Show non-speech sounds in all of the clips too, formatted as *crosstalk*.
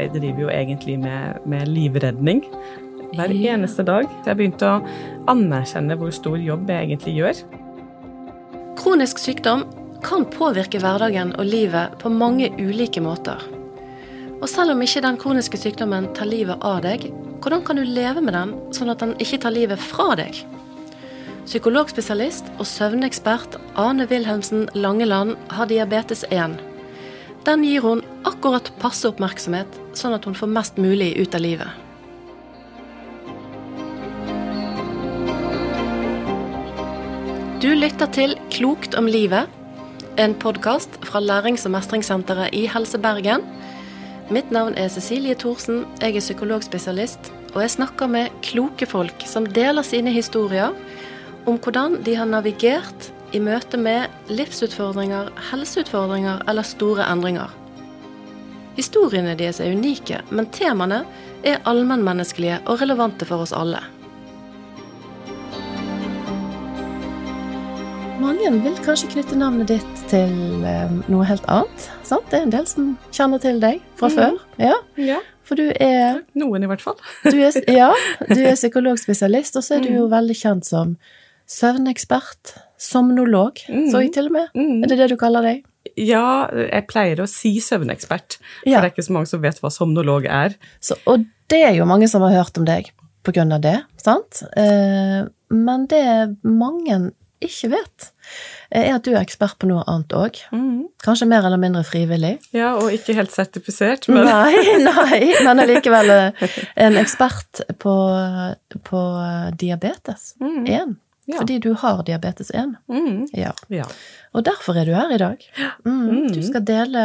jeg driver jo egentlig med, med livredning hver eneste dag. Jeg begynte å anerkjenne hvor stor jobb jeg egentlig gjør. Kronisk sykdom kan påvirke hverdagen og livet på mange ulike måter. Og selv om ikke den kroniske sykdommen tar livet av deg, hvordan kan du leve med den sånn at den ikke tar livet fra deg? Psykologspesialist og søvnekspert Ane Wilhelmsen Langeland har diabetes 1. Den gir hun akkurat passe oppmerksomhet, sånn at hun får mest mulig ut av livet. Du lytter til Klokt om livet, en podkast fra Lærings- og mestringssenteret i Helse Bergen. Mitt navn er Cecilie Thorsen, jeg er psykologspesialist, og jeg snakker med kloke folk som deler sine historier om hvordan de har navigert i møte med livsutfordringer, helseutfordringer eller store endringer. Historiene deres er unike, men temaene er allmennmenneskelige og relevante for oss alle. Mange vil kanskje knytte navnet ditt til um, noe helt annet. Sant? Det er en del som kjenner til deg fra mm. før. Ja. ja. For du er Noen, i hvert fall. du er, *laughs* ja, du er psykologspesialist, og så er du jo mm. veldig kjent som søvnekspert, somnolog, mm. så jeg til og med. Mm. Er det det du kaller deg? Ja, jeg pleier å si søvnekspert, for ja. det er ikke så mange som vet hva somnolog er. Så, og det er jo mange som har hørt om deg på grunn av det, sant? Eh, men det mange ikke vet, er at du er ekspert på noe annet òg. Mm. Kanskje mer eller mindre frivillig. Ja, og ikke helt sertifisert, men Nei, *laughs* nei, men allikevel en ekspert på, på diabetes 1. Mm. Ja. Fordi du har diabetes 1. Mm. Ja. ja. Og derfor er du her i dag. Mm. mm. Du skal dele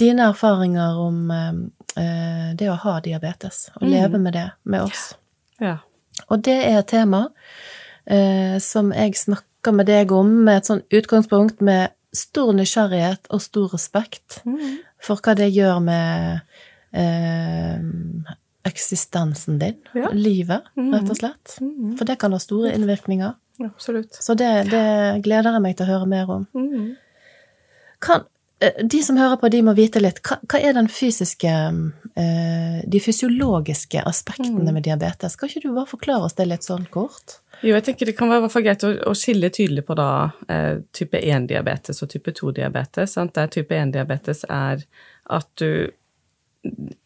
dine erfaringer om eh, det å ha diabetes, og mm. leve med det med oss. Ja. Og det er et tema eh, som jeg snakker med deg om med et sånn utgangspunkt med stor nysgjerrighet og stor respekt mm. for hva det gjør med eh, eksistensen din, ja. livet, rett og mm. slett. Mm. For det kan ha store innvirkninger. Absolutt. Så det, det, gleder jeg meg til å høre mer om. Mm. Kan, eh, de som hører på, de må vite litt. Hva, hva er den fysiske eh, De fysiologiske aspektene mm. med diabetes? Kan ikke du bare forklare oss det litt sånn kort? Jo, jeg tenker det kan være greit å, å skille tydelig på da eh, type 1-diabetes og type 2-diabetes. Der type 1-diabetes er at du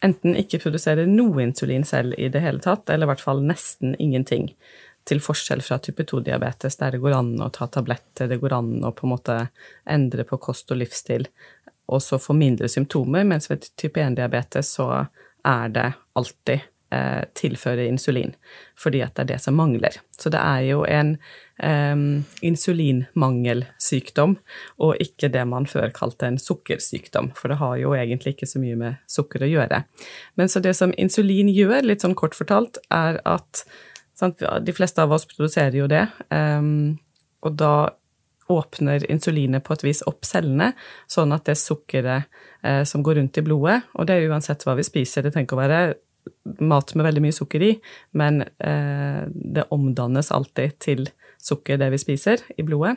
enten ikke produserer noe insulin selv i det hele tatt, eller i hvert fall nesten ingenting. Til forskjell fra type 2-diabetes, der det går an å ta tabletter, det går an å på en måte endre på kost og livsstil, og så få mindre symptomer, mens ved type 1-diabetes så er det alltid eh, tilføre insulin, fordi at det er det som mangler. Så det er jo en um, insulinmangelsykdom, og ikke det man før kalte en sukkersykdom, for det har jo egentlig ikke så mye med sukker å gjøre. Men så det som insulin gjør, litt sånn kort fortalt, er at sant, de fleste av oss produserer jo det, um, og da åpner insulinet på et vis opp cellene, sånn at det sukkeret eh, som går rundt i blodet, og det er uansett hva vi spiser, det trenger å være mat med veldig mye sukker i, men eh, det omdannes alltid til sukker, det vi spiser, i blodet.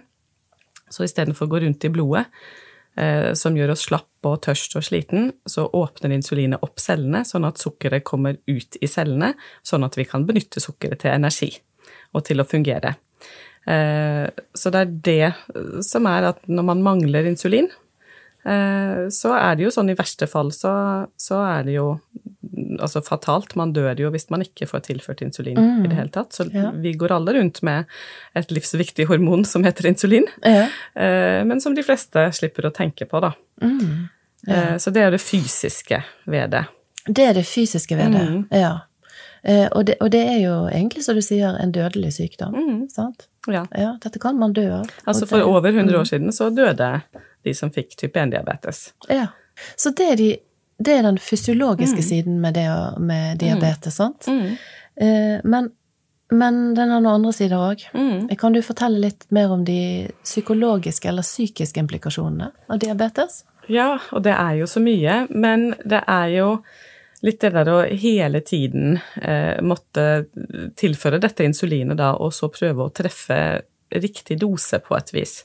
Så istedenfor å gå rundt i blodet, eh, som gjør oss slapp og tørst og sliten, så åpner insulinet opp cellene, sånn at sukkeret kommer ut i cellene, sånn at vi kan benytte sukkeret til energi og til å fungere. Eh, så det er det som er at når man mangler insulin, eh, så er det jo sånn i verste fall så, så er det jo altså fatalt. Man dør jo hvis man ikke får tilført insulin mm. i det hele tatt. Så ja. vi går alle rundt med et livsviktig hormon som heter insulin, ja. Eh, men som de fleste slipper å tenke på, da. Mm. Ja. Eh, så det er det fysiske ved det. Det er det fysiske ved det, mm. ja. Eh, og det, og det, er jo egentlig, som du sier, en dødelig sykdom. Mm. sant? Ja. ja. Dette kan man dø av. Altså For over 100 år mm. siden så døde de som fikk type 1-diabetes. Ja. Så det de det er den fysiologiske mm. siden med, det, med diabetes, sant? Mm. Eh, men, men den har noen andre sider òg. Mm. Kan du fortelle litt mer om de psykologiske eller psykiske implikasjonene av diabetes? Ja, og det er jo så mye, men det er jo litt det der å hele tiden eh, måtte tilføre dette insulinet da, og så prøve å treffe riktig dose på et vis.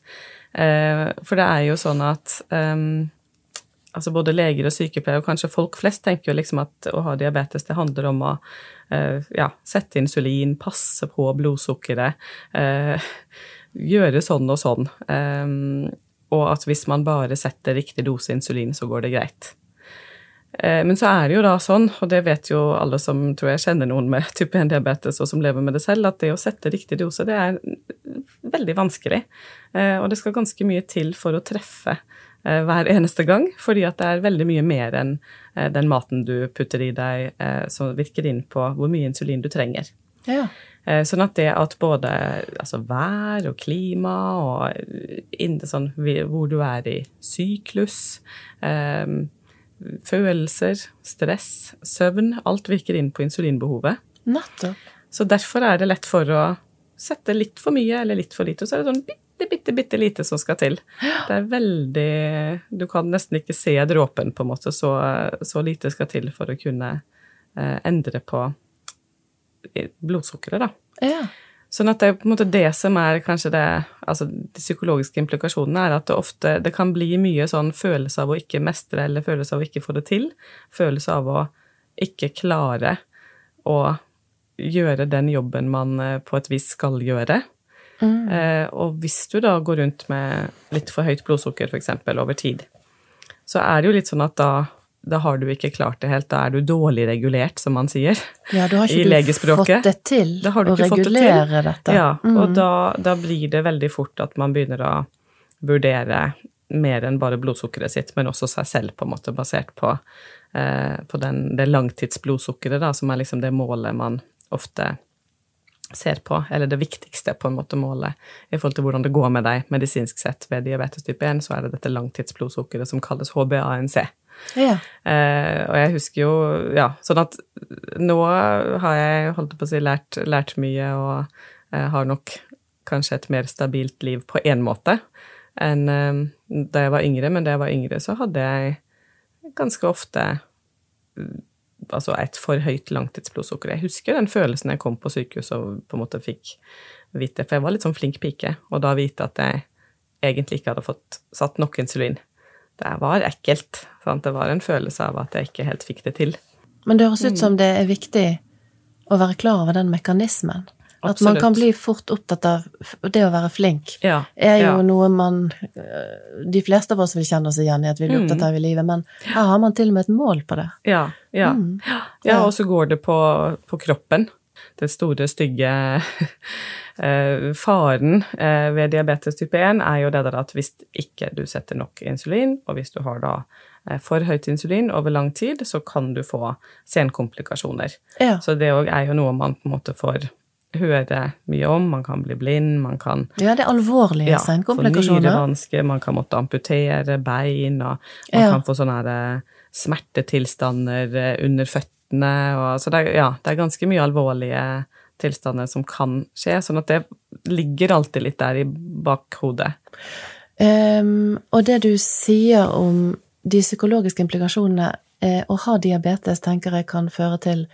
Eh, for det er jo sånn at um, altså både leger og sykepleiere, og kanskje folk flest, tenker jo liksom at å ha diabetes, det handler om å eh, ja, sette insulin, passe på blodsukkeret, eh, gjøre sånn og sånn. Eh, og at hvis man bare setter riktig dose insulin, så går det greit. Men så er det jo da sånn, og det vet jo alle som tror jeg kjenner noen med type 1-diabetes og som lever med det selv, at det å sette riktig dose, det er veldig vanskelig. Og det skal ganske mye til for å treffe hver eneste gang, fordi at det er veldig mye mer enn eh, den maten du putter i deg, eh, som virker inn på hvor mye insulin du trenger. Ja. Sånn at det at både altså vær og klima og sånn, hvor du er i syklus, eh, følelser, stress, søvn Alt virker inn på insulinbehovet. Nettopp. Så derfor er det lett for å sette litt for mye eller litt for lite, og så er det sånn bitte, bitte, bitte lite som skal til. Det er veldig Du kan nesten ikke se dråpen, på en måte. Så, så lite skal til for å kunne eh, endre på blodsukkeret, da. Ja. Sånn at det er på en måte det som er kanskje det Altså de psykologiske implikasjonene er at det ofte det kan bli mye sånn følelse av å ikke mestre eller følelse av å ikke få det til. Følelse av å ikke klare å gjøre den jobben man eh, på et vis skal gjøre. Mm. Eh, og hvis du da går rundt med litt for høyt blodsukker f.eks. over tid, så er det jo litt sånn at da, da har du ikke klart det helt. Da er du dårlig regulert, som man sier ja, da har ikke du fått det til å regulere det dette. Ja, mm. og da, da, blir det veldig fort at man begynner å vurdere mer enn bare blodsukkeret sitt, men også seg selv, på en måte, basert på, eh, på den, det langtidsblodsukkeret, da, som er liksom det målet man ofte ser på, eller det viktigste på en måte målet i forhold til hvordan det går med deg medisinsk sett ved diabetes type 1, så er det dette langtidsblodsukkeret som kalles HbA1c. Ja. Eh, og jeg husker jo Ja, sånn at nå har jeg holdt på å si lært, lært mye og eh, har nok kanskje et mer stabilt liv på én måte enn eh, da jeg var yngre, men da jeg var yngre, så hadde jeg ganske ofte altså et for høyt langtidsblodsukker. Jeg husker den følelsen jeg kom på sykehus og på en måte fikk vite, for jeg var litt sånn flink pike, og da vite at jeg egentlig ikke hadde fått satt nok insulin. Det var ekkelt. Sant? Det var en følelse av at jeg ikke helt fikk det til. Men det høres ut som det er viktig å være klar over den mekanismen. At man kan bli fort opptatt av det å være flink, ja, er jo ja. noe man De fleste av oss vil kjenne oss igjen i at vi blir opptatt mm. av i livet, men her har man til og med et mål på det. Ja, ja. Mm. ja og så går det på, på kroppen. Den store, stygge *laughs* eh, faren eh, ved diabetes type 1 er jo det der at hvis ikke du setter nok insulin, og hvis du har da eh, for høyt insulin over lang tid, så kan du få senkomplikasjoner. Ja. Så det òg er jo noe man på en måte får høre mye om. Man kan bli blind, man kan Ja, det er alvorlige ja, senkomplikasjoner. Nyrevansker, man kan måtte amputere bein, og man ja. kan få sånne eh, smertetilstander eh, under føttene, og Så det er, ja, det er ganske mye alvorlige tilstander som kan skje, sånn at det ligger alltid litt der i bakhodet. Um, og det du sier om de psykologiske implikasjonene eh, å ha diabetes, tenker jeg kan føre til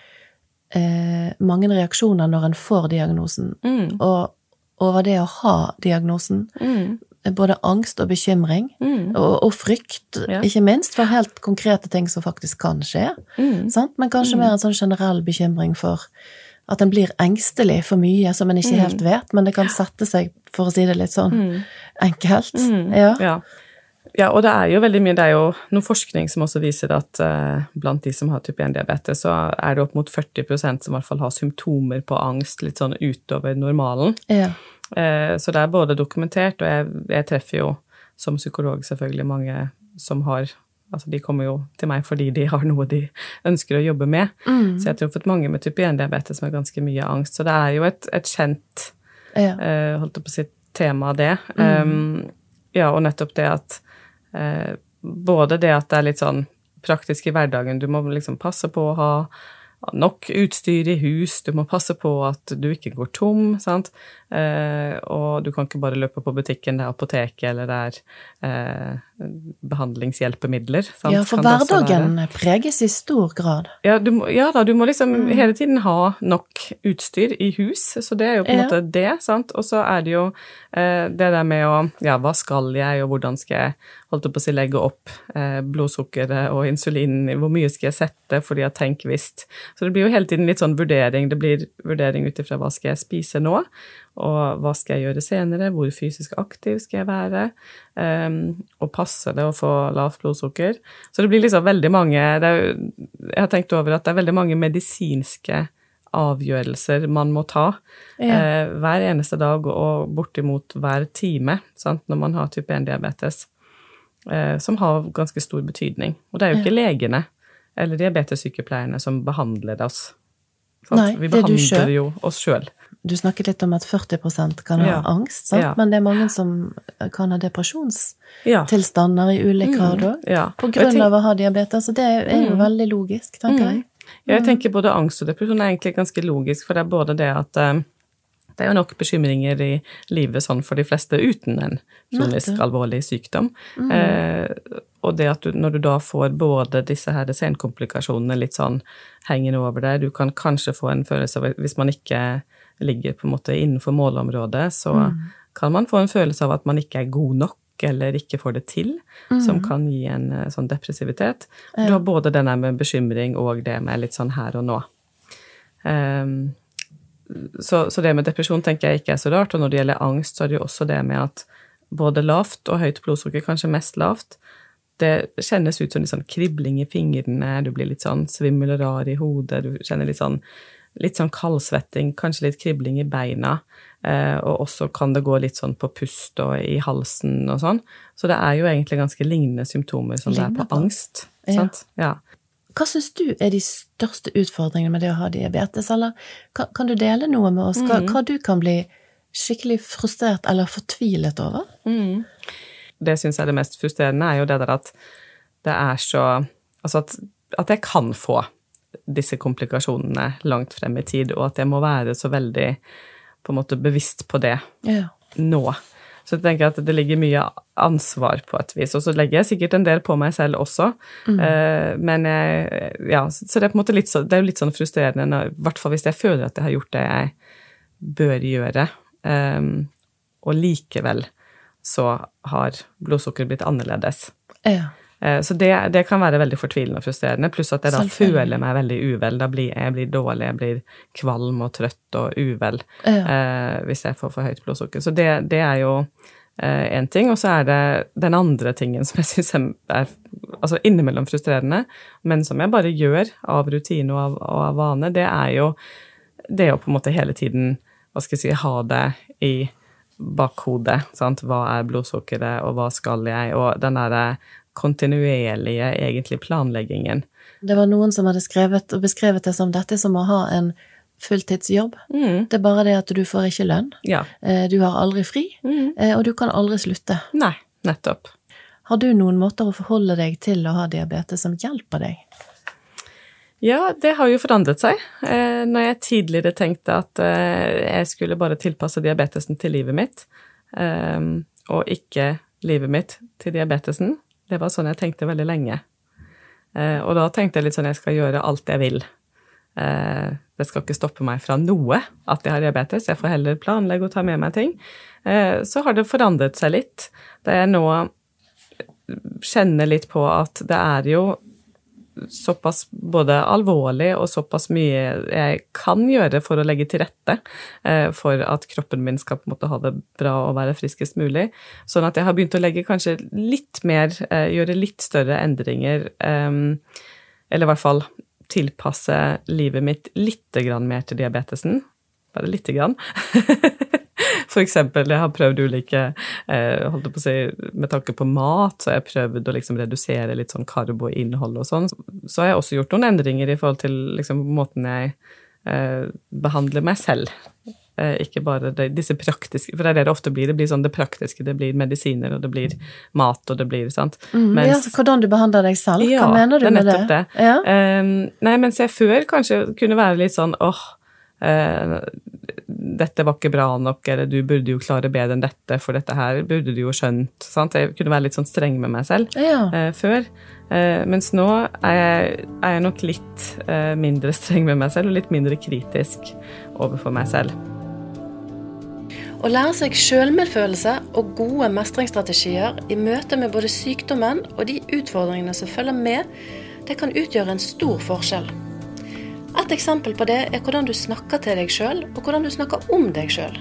eh, mange reaksjoner når en får diagnosen. Mm. Og over det å ha diagnosen. Mm. Både angst og bekymring, mm. og, og, frykt, ja. ikke minst, for helt konkrete ting som faktisk kan skje. Mm. Men kanskje mm. mer en sånn generell bekymring for at en blir engstelig for mye som en ikke mm. helt vet, men det kan sette seg, for å si det litt sånn enkelt. Ja. ja. Ja, og det er jo veldig mye Det er jo noe forskning som også viser at eh, blant de som har type 1-diabetes, så er det opp mot 40% som i hvert fall har symptomer på angst litt sånn utover normalen. Ja. Eh, så det er både dokumentert, og jeg, jeg, treffer jo som psykolog selvfølgelig mange som har Altså, de kommer jo til meg fordi de har noe de ønsker å jobbe med. Mm. Så jeg har truffet mange med type 1-diabetes med ganske mye angst. Så det er jo et, et kjent ja. eh, holdt jeg på å si, tema, det. Mm. Um, ja, og nettopp det at både det at det er litt sånn praktisk i hverdagen, du må liksom passe på å ha nok utstyr i hus, du må passe på at du ikke går tom, sant, eh, og du kan ikke bare løpe på butikken, det er apoteket eller det er eh, behandlingshjelpemidler. Sant? Ja, for hverdagen preges i stor grad. Ja, du må, ja da, du må liksom Mm. hele tiden ha nok utstyr i hus, så det er jo på en Ja. måte det, sant. Og så er det jo eh, det der med å Ja, hva skal jeg, og hvordan skal jeg holdt på å si, legge opp eh, blodsukkeret og insulin, hvor mye skal jeg sette, fordi jeg tenker visst. Så det blir jo hele tiden litt sånn vurdering. Det blir vurdering ut ifra hva skal jeg spise nå, og hva skal jeg gjøre senere, hvor fysisk aktiv skal jeg være, um, og passer det å få lavt blodsukker. Så det blir liksom veldig mange det er, Jeg har tenkt over at det er veldig mange medisinske avgjørelser man må ta Ja. uh, hver eneste dag og bortimot hver time sant, når man har type 1-diabetes, uh, som har ganske stor betydning. Og det er jo ikke legene eller diabetessykepleierne som behandler oss. Sant? Nei, Vi det er du behandler jo oss sjøl. Du snakket litt om at 40% kan ha Ja. angst? Ja. men det er mange som kan ha depresjonstilstander Ja. i ulik grad òg. ja. På grunn tenker, av å ha diabetes, Så det er jo Mm. veldig logisk, tenker jeg. Ja, jeg tenker både angst og depresjon er egentlig ganske logisk, for det er både det at um, det er jo nok bekymringer i livet sånn for de fleste uten en kronisk alvorlig sykdom. Eh, og det at du, når du da får både disse her senkomplikasjonene litt sånn hengende over deg, du kan kanskje få en følelse av Hvis man ikke ligger på en måte innenfor målområdet, så kan man få en følelse av at man ikke er god nok eller ikke får det til, som kan gi en eh, sånn depressivitet. Du har både den der med bekymring og det med litt sånn her og nå. Um, så, så det med depresjon tenker jeg ikke er så rart, og når det gjelder angst, så er det jo også det med at både lavt og høyt blodsukker, kanskje mest lavt, det kjennes ut som litt sånn kribling i fingrene, du blir litt sånn svimmel og rar i hodet, du kjenner litt sånn, litt sånn kaldsvetting, kanskje litt kribling i beina, eh, og også kan det gå litt sånn på pust og i halsen og sånn. Så det er jo egentlig ganske lignende symptomer som det er på angst. Ja. Sant? Ja. Hva syns du er de største utfordringene med det å ha diabetes, eller kan, kan du dele noe med oss? Hva, hva du kan bli skikkelig frustrert eller fortvilet over? det syns jeg er det mest frustrerende, er jo det der at det er så Altså at, at jeg kan få disse komplikasjonene langt frem i tid, og at jeg må være så veldig på en måte bevisst på det Ja. nå. Så jeg tenker at det ligger mye ansvar på et vis, og så legger jeg sikkert en del på meg selv også. Eh, men jeg, ja, så det er på en måte litt, så, det er jo litt sånn frustrerende, i hvert fall hvis jeg føler at jeg har gjort det jeg bør gjøre, um, og likevel så har blodsukkeret blitt annerledes. ja. Eh, Så det, det kan være veldig fortvilende og frustrerende, pluss at jeg da føler meg veldig uvel. Da blir jeg blir dårlig, jeg blir kvalm og trøtt og uvel Ja. eh, hvis jeg får for høyt blodsukker. Så det, det er jo én ting. Og så er det den andre tingen som jeg *laughs* syns er altså innimellom frustrerende, men som jeg bare gjør av rutine og av, og av vane, det er jo det å på en måte hele tiden hva skal jeg si, ha det i bakhodet. Sant? Hva er blodsukkeret, og hva skal jeg? Og den derre kontinuerlige, egentlig, planleggingen. Det var noen som hadde skrevet og beskrevet det som dette som å ha en fulltidsjobb. Mm. Det er bare det at du får ikke lønn, Ja. eh, du har aldri fri, Mm. eh, og du kan aldri slutte. Nei, nettopp. Har du noen måter å forholde deg til å ha diabetes som hjelper deg? Ja, det har jo forandret seg. Eh, når jeg tidligere tenkte at eh, jeg skulle bare tilpasse diabetesen til livet mitt, eh, og ikke livet mitt til diabetesen, det var sånn jeg tenkte veldig lenge. Eh, og da tenkte jeg litt sånn jeg skal gjøre alt jeg vil. Eh, det skal ikke stoppe meg fra noe at jeg har diabetes, jeg får heller planlegge og ta med meg ting. Eh, så har det forandret seg litt. Da jeg nå kjenner litt på at det er jo såpass både alvorlig og såpass mye jeg kan gjøre for å legge til rette eh, for at kroppen min skal på en måte ha det bra og være friskest mulig. Sånn at jeg har begynt å legge kanskje litt mer, eh, gjøre litt større endringer, eh, eller i hvert fall tilpasse livet mitt litt mer til diabetesen. Bare lite grann. *laughs* Eksempel, jeg har prøvd ulike eh, holdt på å si, Med tanke på mat, så har jeg prøvd å liksom redusere litt sånn karboinnhold og sånn. Så har jeg også gjort noen endringer i forhold til liksom, måten jeg eh, behandler meg selv. Eh, ikke bare det, disse praktiske For det er det det ofte blir. Det blir sånn det praktiske. Det blir medisiner, og det blir mat, og det blir sant. Mm, ja, så hvordan du behandler deg selv? Ja, Hva mener du det er med det? nettopp det. Ja? Ehm, nei, mens jeg før kanskje kunne være litt sånn åh, eh, 'dette var ikke bra nok', eller 'du burde jo klare bedre enn dette, for dette her burde du jo skjønt'. Sant? Jeg kunne være litt sånn streng med meg selv Ja. eh, før. Eh, mens nå er jeg, er jeg nok litt eh, mindre streng med meg selv, og litt mindre kritisk overfor meg selv. Å lære seg selvmedfølelse og gode mestringsstrategier i møte med både sykdommen og de utfordringene som følger med, det kan utgjøre en stor forskjell. Et eksempel på det er hvordan du snakker til deg sjøl, og hvordan du snakker om deg sjøl.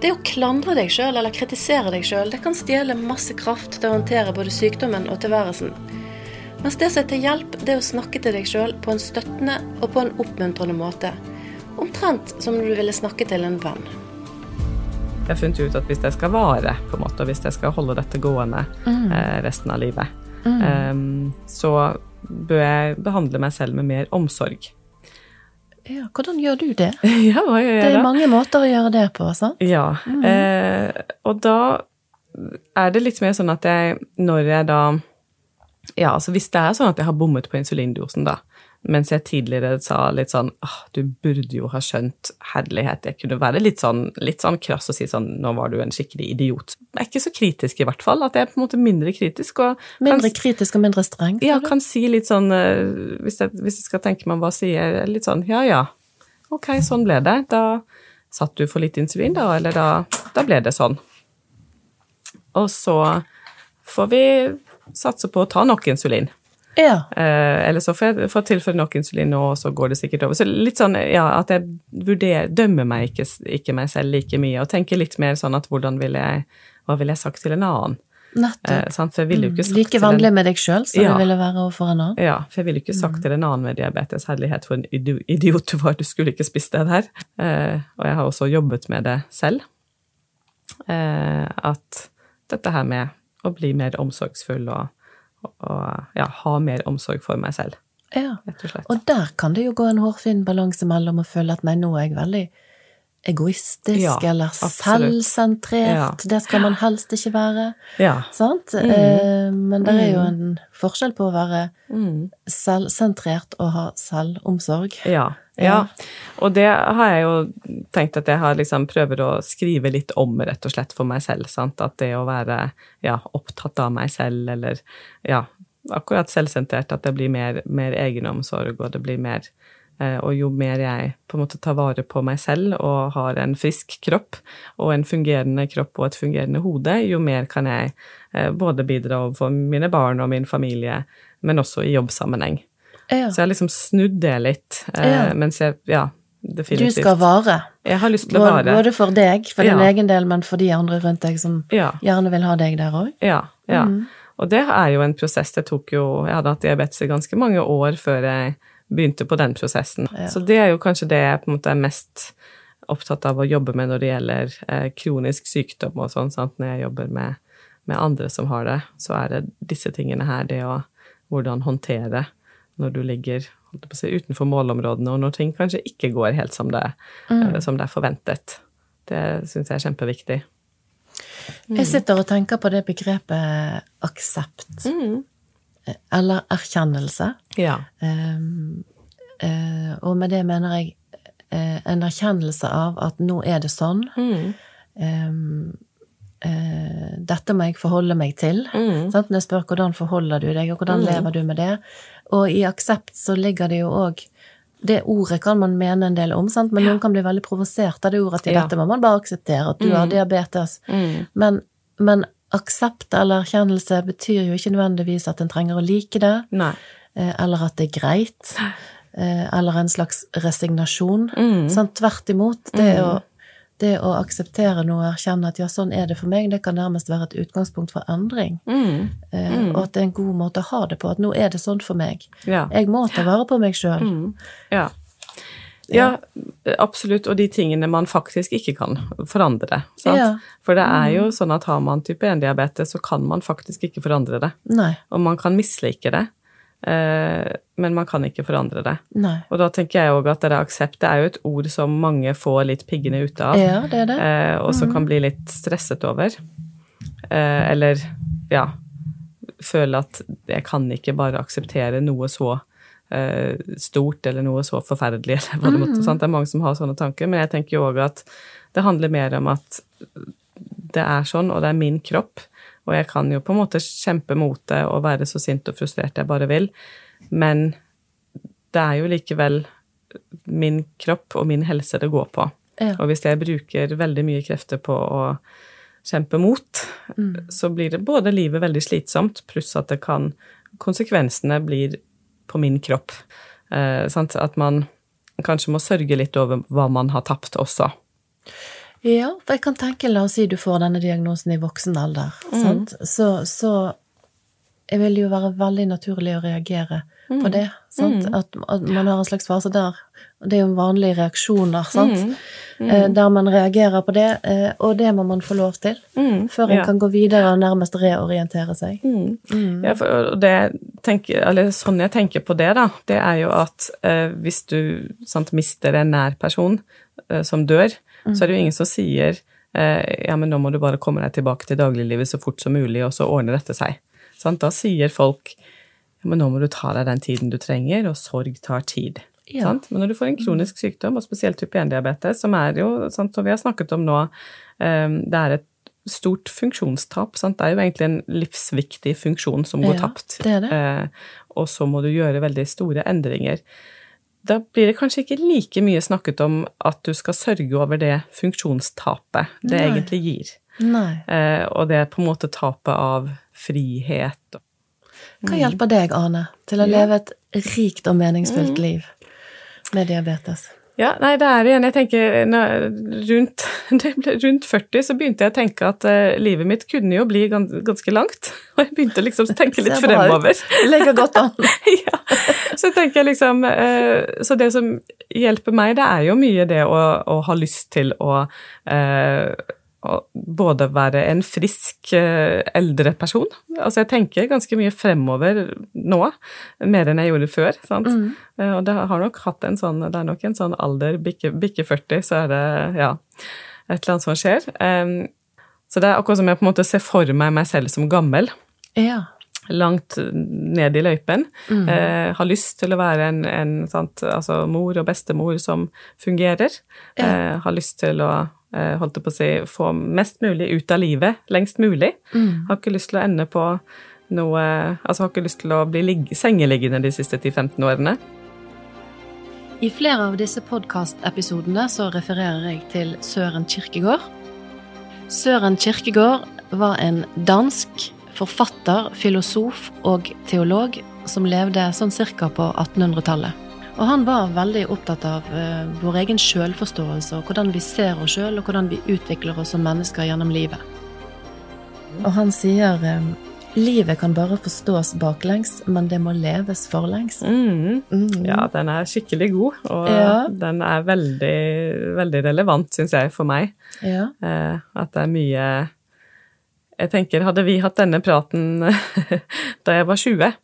Det å klandre deg sjøl eller kritisere deg sjøl, det kan stjele masse kraft til å håndtere både sykdommen og tilværelsen. Mens det som er til hjelp, det er å snakke til deg sjøl på en støttende og på en oppmuntrende måte. Omtrent som du ville snakke til en venn. Jeg har funnet ut at hvis jeg skal vare, på en måte, og hvis jeg skal holde dette gående eh, resten av livet, eh, så bør jeg behandle meg selv med mer omsorg. Ja, hvordan gjør du det? *laughs* ja, hva gjør Det er da? mange måter å gjøre det på, sant? Ja. Eh, og da er det litt mer sånn at jeg, når jeg da Ja, altså hvis det er sånn at jeg har bommet på insulindosen, da, mens jeg tidligere sa litt sånn åh, du burde jo ha skjønt herlighet. Jeg kunne være litt sånn, litt sånn krass og si sånn nå var du en skikkelig idiot. Jeg er ikke så kritisk, i hvert fall. At jeg er på en måte mindre kritisk. og Mindre kan, kritisk og mindre streng? ja, kan si litt sånn eh, hvis jeg, hvis jeg skal tenke meg hva sier jeg, litt sånn ja ja, ok, sånn ble det. Da satt du for litt insulin, da, eller da, da ble det sånn. Og så får vi satse på å ta nok insulin. Ja. Eh, eller så får jeg får tilføre nok insulin nå, og så går det sikkert over. Så litt sånn ja, at jeg vurderer, dømmer meg ikke, ikke meg selv like mye, og tenker litt mer sånn at hvordan ville jeg Hva ville jeg sagt til en annen? Nettopp. Eh. For jeg ville jo ikke sagt Mm. Like vanlig med deg sjøl som Ja. det ville være overfor en annen? Ja, for jeg ville ikke sagt til en annen med diabetes herlighet for en idiot du var, du skulle ikke spist det der. Eh, og jeg har også jobbet med det selv. Eh, at dette her med å bli mer omsorgsfull og, og ja, ha mer omsorg for meg selv, Ja. rett og slett. Og der kan det jo gå en hårfin balanse mellom å føle at nei, nå er jeg veldig egoistisk Ja, eller selvsentrert. selvsentrert. Det skal man helst ikke være. Ja. Sant? Eh, men det er jo en forskjell på å være Mm. selvsentrert og ha selvomsorg. Ja, ja. Ja. Og det har jeg jo tenkt at jeg har liksom prøver å skrive litt om, rett og slett, for meg selv. Sant? At det å være ja, opptatt av meg selv, eller ja, akkurat selvsentrert, at det blir mer, mer egenomsorg, og det blir mer Og jo mer jeg på en måte tar vare på meg selv og har en frisk kropp og en fungerende kropp og et fungerende hode, jo mer kan jeg eh, både bidra overfor mine barn og min familie, men også i jobbsammenheng. Ja. Så jeg har liksom snudd det litt, eh, Ja. mens jeg Ja, definitivt. Du skal vare. Jeg har lyst til å vare. både for deg, for din Ja. egen del, men for de andre rundt deg som gjerne vil ha deg der òg. ja, ja. Mm. Og det er jo en prosess. Det tok jo Jeg hadde hatt diabetes i ganske mange år før jeg begynte på den prosessen. Ja. Så det er jo kanskje det jeg på en måte er mest opptatt av å jobbe med når det gjelder eh, kronisk sykdom og sånn, sant. Når jeg jobber med, med andre som har det, så er det disse tingene her, det å hvordan håndtere når du ligger si, utenfor målområdene, og når ting kanskje ikke går helt som det, Mm. eh, som det er forventet. Det syns jeg er kjempeviktig. Jeg sitter og tenker på det begrepet aksept, eller erkjennelse. Ja. Um, uh, og med det mener jeg uh, en erkjennelse av at nå er det sånn. Um, uh, dette må jeg forholde meg til. Sant? Når jeg spør hvordan forholder du deg, og hvordan lever du med det? Og i aksept så ligger det jo òg det ordet kan man mene en del om, sant? men noen kan bli veldig provosert av det ordet at Ja. dette må man bare akseptere, at du har diabetes. Men, men aksept eller erkjennelse betyr jo ikke nødvendigvis at en trenger å like det, Nei. eh, eller at det er greit, eh, eller en slags resignasjon. Sant? Tvert imot. Det å, det å akseptere noe og erkjenne at ja, sånn er det for meg, det kan nærmest være et utgangspunkt for endring. Mm. Og at det er en god måte å ha det på, at nå er det sånn for meg. Ja. Jeg må ta vare på meg sjøl. Ja. Ja, absolutt. Og de tingene man faktisk ikke kan forandre. Ja. For det er jo sånn at har man type 1-diabetes, så kan man faktisk ikke forandre det. Nei. Og man kan mislike det, eh, men man kan ikke forandre det. Nei. Og da tenker jeg òg at det er aksept det er jo et ord som mange får litt piggene ut av, Ja, det er det. eh, og som kan bli litt stresset over. Eh, eller ja føle at jeg kan ikke bare akseptere noe så stort eller noe så forferdelig. *laughs* Det sant? Det er mange som har sånne tanker, men jeg tenker jo òg at det handler mer om at det er sånn, og det er min kropp. Og jeg kan jo på en måte kjempe mot det og være så sint og frustrert jeg bare vil, men det er jo likevel min kropp og min helse det går på. Ja. Og hvis jeg bruker veldig mye krefter på å kjempe mot, Mm. så blir det både livet veldig slitsomt, pluss at det kan Konsekvensene blir på min kropp. Eh, sant? At man kanskje må sørge litt over hva man har tapt også. Ja, for jeg kan tenke, la oss si du får denne diagnosen i voksen alder, Mm. sant? Så, så jeg vil jo være veldig naturlig å reagere Mm. på det, sant? At, at man har en slags fase der, det er jo vanlige reaksjoner, sant? Mm. Eh, Der man reagerer på det, eh, og det må man få lov til, før en ja. kan gå videre og nærmest reorientere seg. Mm. Ja, for det tenker, eller sånn jeg tenker på det, da, det er jo at eh, hvis du sant, mister en nær person eh, som dør, så er det jo ingen som sier eh, ja, men nå må du bare komme deg tilbake til dagliglivet så fort som mulig, og så ordner dette seg. Sant? Da sier folk ja, men nå må du ta deg den tiden du trenger, og sorg tar tid. Ja. Sant? Men når du får en kronisk sykdom, og spesielt type 1-diabetes, som er jo, sant, som vi har snakket om nå, eh, det er et stort funksjonstap. Sant? Det er jo egentlig en livsviktig funksjon som går Ja, tapt. det det. Eh, og så må du gjøre veldig store endringer. Da blir det kanskje ikke like mye snakket om at du skal sørge over det funksjonstapet det Nei. egentlig gir. Eh, og det er på en måte tapet av frihet. Hva hjelper deg, Ane, til å. Ja. Leve et rikt og meningsfullt liv med diabetes? Ja, nei, det er igjen Jeg tenker *laughs* når, rundt, rundt 40 så begynte jeg å tenke at uh, livet mitt kunne jo bli gans, ganske langt. *laughs* Og jeg begynte liksom å tenke litt *laughs* fremover. Legger godt an. ja. Så tenker jeg liksom uh, Så det som hjelper meg, det er jo mye det å, å ha lyst til å, uh, både være en frisk eh, eldre person Altså jeg tenker ganske mye fremover nå, mer enn jeg gjorde før. sant? Mm. og det har nok hatt en sånn Det er nok en sånn alder, bikke, bikke 40, så er det ja, et eller annet som skjer. Så det er akkurat som jeg på en måte ser for meg meg selv som gammel Ja. langt ned i løypen. Eh, har lyst til å være en, en sant, altså mor og bestemor som fungerer. Eh, har lyst til å eh, holdt jeg på å si, få mest mulig ut av livet lengst mulig. Har ikke lyst til å ende på noe Altså har ikke lyst til å bli ligg, sengeliggende de siste 10-15 årene. I flere av disse podkastepisodene så refererer jeg til Søren Kirkegård. Søren Kirkegård var en dansk forfatter, filosof og teolog som levde sånn cirka på 1800-tallet. Og han var veldig opptatt av eh, vår egen sjølforståelse og hvordan vi ser oss sjøl, og hvordan vi utvikler oss som mennesker gjennom livet. Og han sier eh, livet kan bare forstås baklengs, men det må leves forlengs. Mm. Mm. Ja, den er skikkelig god, og Ja. den er veldig, veldig relevant, syns jeg, for meg. Ja. Eh, at det er mye Jeg tenker, hadde vi hatt denne praten *laughs* da jeg var 20,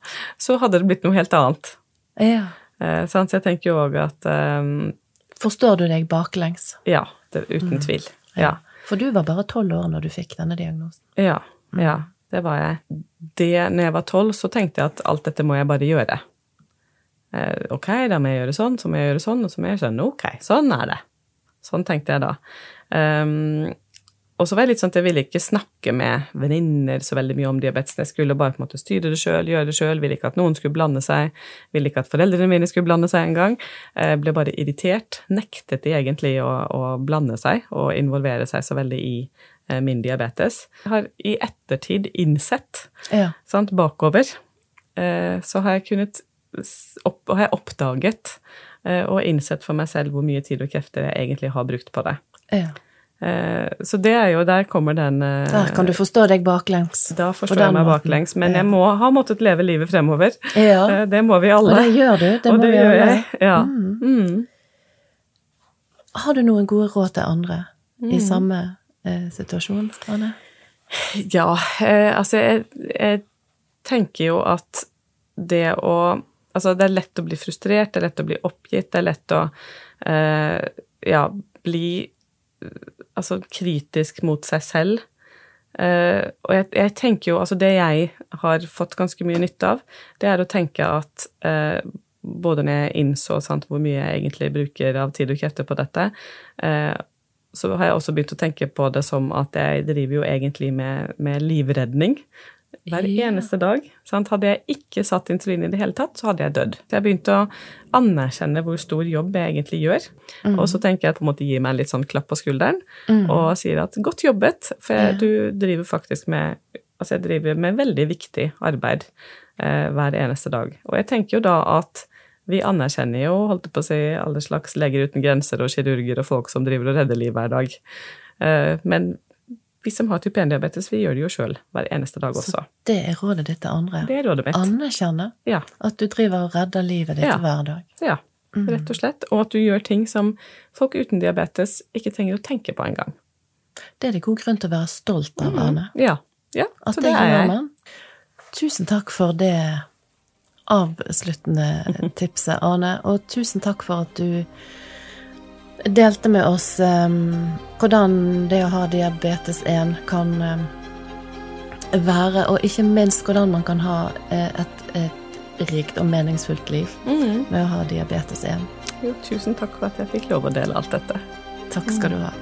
så hadde det blitt noe helt annet. ja. Eh. Så jeg tenker jo òg at um, Forstår du deg baklengs? Ja, det, uten tvil. Ja. For du var bare tolv år når du fikk denne diagnosen. Ja, ja, det var jeg. Det, når jeg var tolv, så tenkte jeg at alt dette må jeg bare gjøre. Eh, ok, da må jeg gjøre sånn, så må jeg gjøre sånn, og så må jeg gjøre sånn. ok, sånn er det. Sånn tenkte jeg da. Um, og så var jeg litt sånn at jeg ville ikke snakke med venninner så veldig mye om diabetes. Jeg skulle bare på en måte styre det sjøl, gjøre det sjøl, ville ikke at noen skulle blande seg. Ville ikke at foreldrene mine skulle blande seg engang. Jeg ble bare irritert. Nektet de egentlig å, å blande seg og involvere seg så veldig i eh, min diabetes. Jeg har i ettertid innsett, Ja. sant, bakover, eh, så har jeg kunnet opp, har jeg oppdaget eh, og innsett for meg selv hvor mye tid og krefter jeg egentlig har brukt på det. ja. Eh, Så det er jo, der kommer den eh, Der kan du forstå deg baklengs. Da forstår jeg meg måten. baklengs, men jeg må ha måttet leve livet fremover. Ja. Eh, Det må vi Og alle. det gjør du. Det Og må det vi gjør alle. jeg. Ja. Mm. Har du noen gode råd til andre Mm. i samme eh, situasjon, Anne? Ja, eh, altså jeg, jeg tenker jo at det å Altså, det er lett å bli frustrert, det er lett å bli oppgitt, det er lett å eh, ja, bli altså kritisk mot seg selv. Uh, og jeg, jeg tenker jo Altså, det jeg har fått ganske mye nytte av, det er å tenke at uh, både når jeg innså sant, hvor mye jeg egentlig bruker av tid og krefter på dette, uh, så har jeg også begynt å tenke på det som at jeg driver jo egentlig med, med livredning hver Ja. eneste dag. Sant? Hadde jeg ikke satt insulin i det hele tatt, så hadde jeg dødd. Så jeg begynte å anerkjenne hvor stor jobb jeg egentlig gjør. Og så tenker jeg på en måte gi meg en litt sånn klapp på skulderen og sier at godt jobbet, for Ja. du driver faktisk med Altså jeg driver med veldig viktig arbeid eh, hver eneste dag. Og jeg tenker jo da at vi anerkjenner jo, holdt jeg på å si, alle slags leger uten grenser og kirurger og folk som driver og redder liv hver dag. Eh, men vi som har type 1-diabetes, vi gjør det jo sjøl hver eneste dag også. Det er rådet ditt til andre. Det er rådet mitt. Anerkjenne Ja. at du driver og redder livet ditt Ja. hver dag. ja. Rett og slett. Og at du gjør ting som folk uten diabetes ikke trenger å tenke på engang. Det er det god grunn til å være stolt av, Ane. Ja. ja. At Så det det gjør man. Tusen takk for det avsluttende tipset, Arne. Og tusen takk for at du delte med oss em, hvordan det å ha diabetes 1 kan em, være, og ikke minst hvordan man kan ha eh, et, et rikt og meningsfullt liv mm. med å ha diabetes 1. Jo, tusen takk for at jeg fikk lov å dele alt dette. Takk skal du ha.